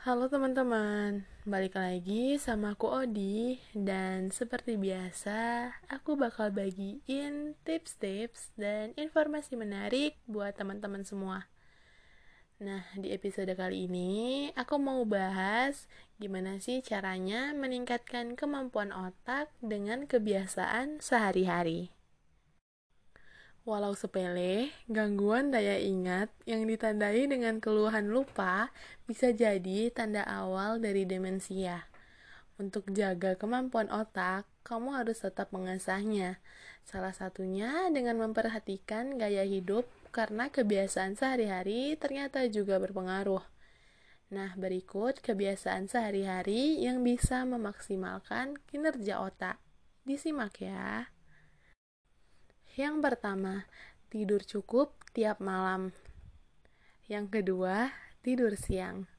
Halo teman-teman, balik lagi sama aku Odi Dan seperti biasa, aku bakal bagiin tips-tips dan informasi menarik buat teman-teman semua. Nah, di episode kali ini aku mau bahas gimana sih caranya meningkatkan kemampuan otak dengan kebiasaan sehari-hari Walau sepele, gangguan daya ingat yang ditandai dengan keluhan lupa bisa jadi tanda awal dari demensia. Untuk jaga kemampuan otak, kamu harus tetap mengasahnya. Salah satunya dengan memperhatikan gaya hidup karena kebiasaan sehari-hari ternyata juga berpengaruh. Nah, berikut kebiasaan sehari-hari yang bisa memaksimalkan kinerja otak. Disimak ya. Yang pertama, tidur cukup tiap malam. Yang kedua, tidur siang.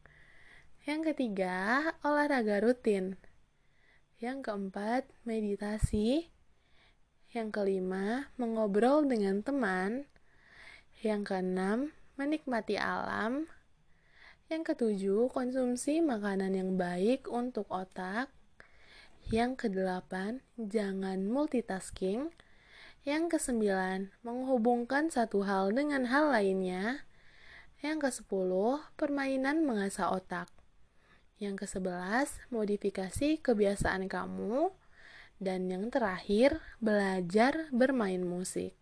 Yang ketiga, olahraga rutin. Yang keempat, meditasi. Yang kelima, mengobrol dengan teman. Yang keenam, menikmati alam. Yang ketujuh, konsumsi makanan yang baik untuk otak. Yang kedelapan, jangan multitasking. Yang kesembilan, menghubungkan satu hal dengan hal lainnya. Yang kesepuluh, permainan mengasah otak. Yang kesebelas, modifikasi kebiasaan kamu. Dan yang terakhir, belajar bermain musik.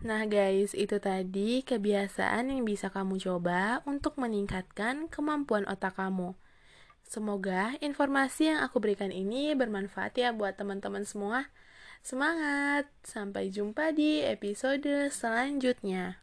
Nah guys, itu tadi kebiasaan yang bisa kamu coba untuk meningkatkan kemampuan otak kamu. Semoga informasi yang aku berikan ini bermanfaat ya buat teman-teman semua. Semangat! Sampai jumpa di episode selanjutnya.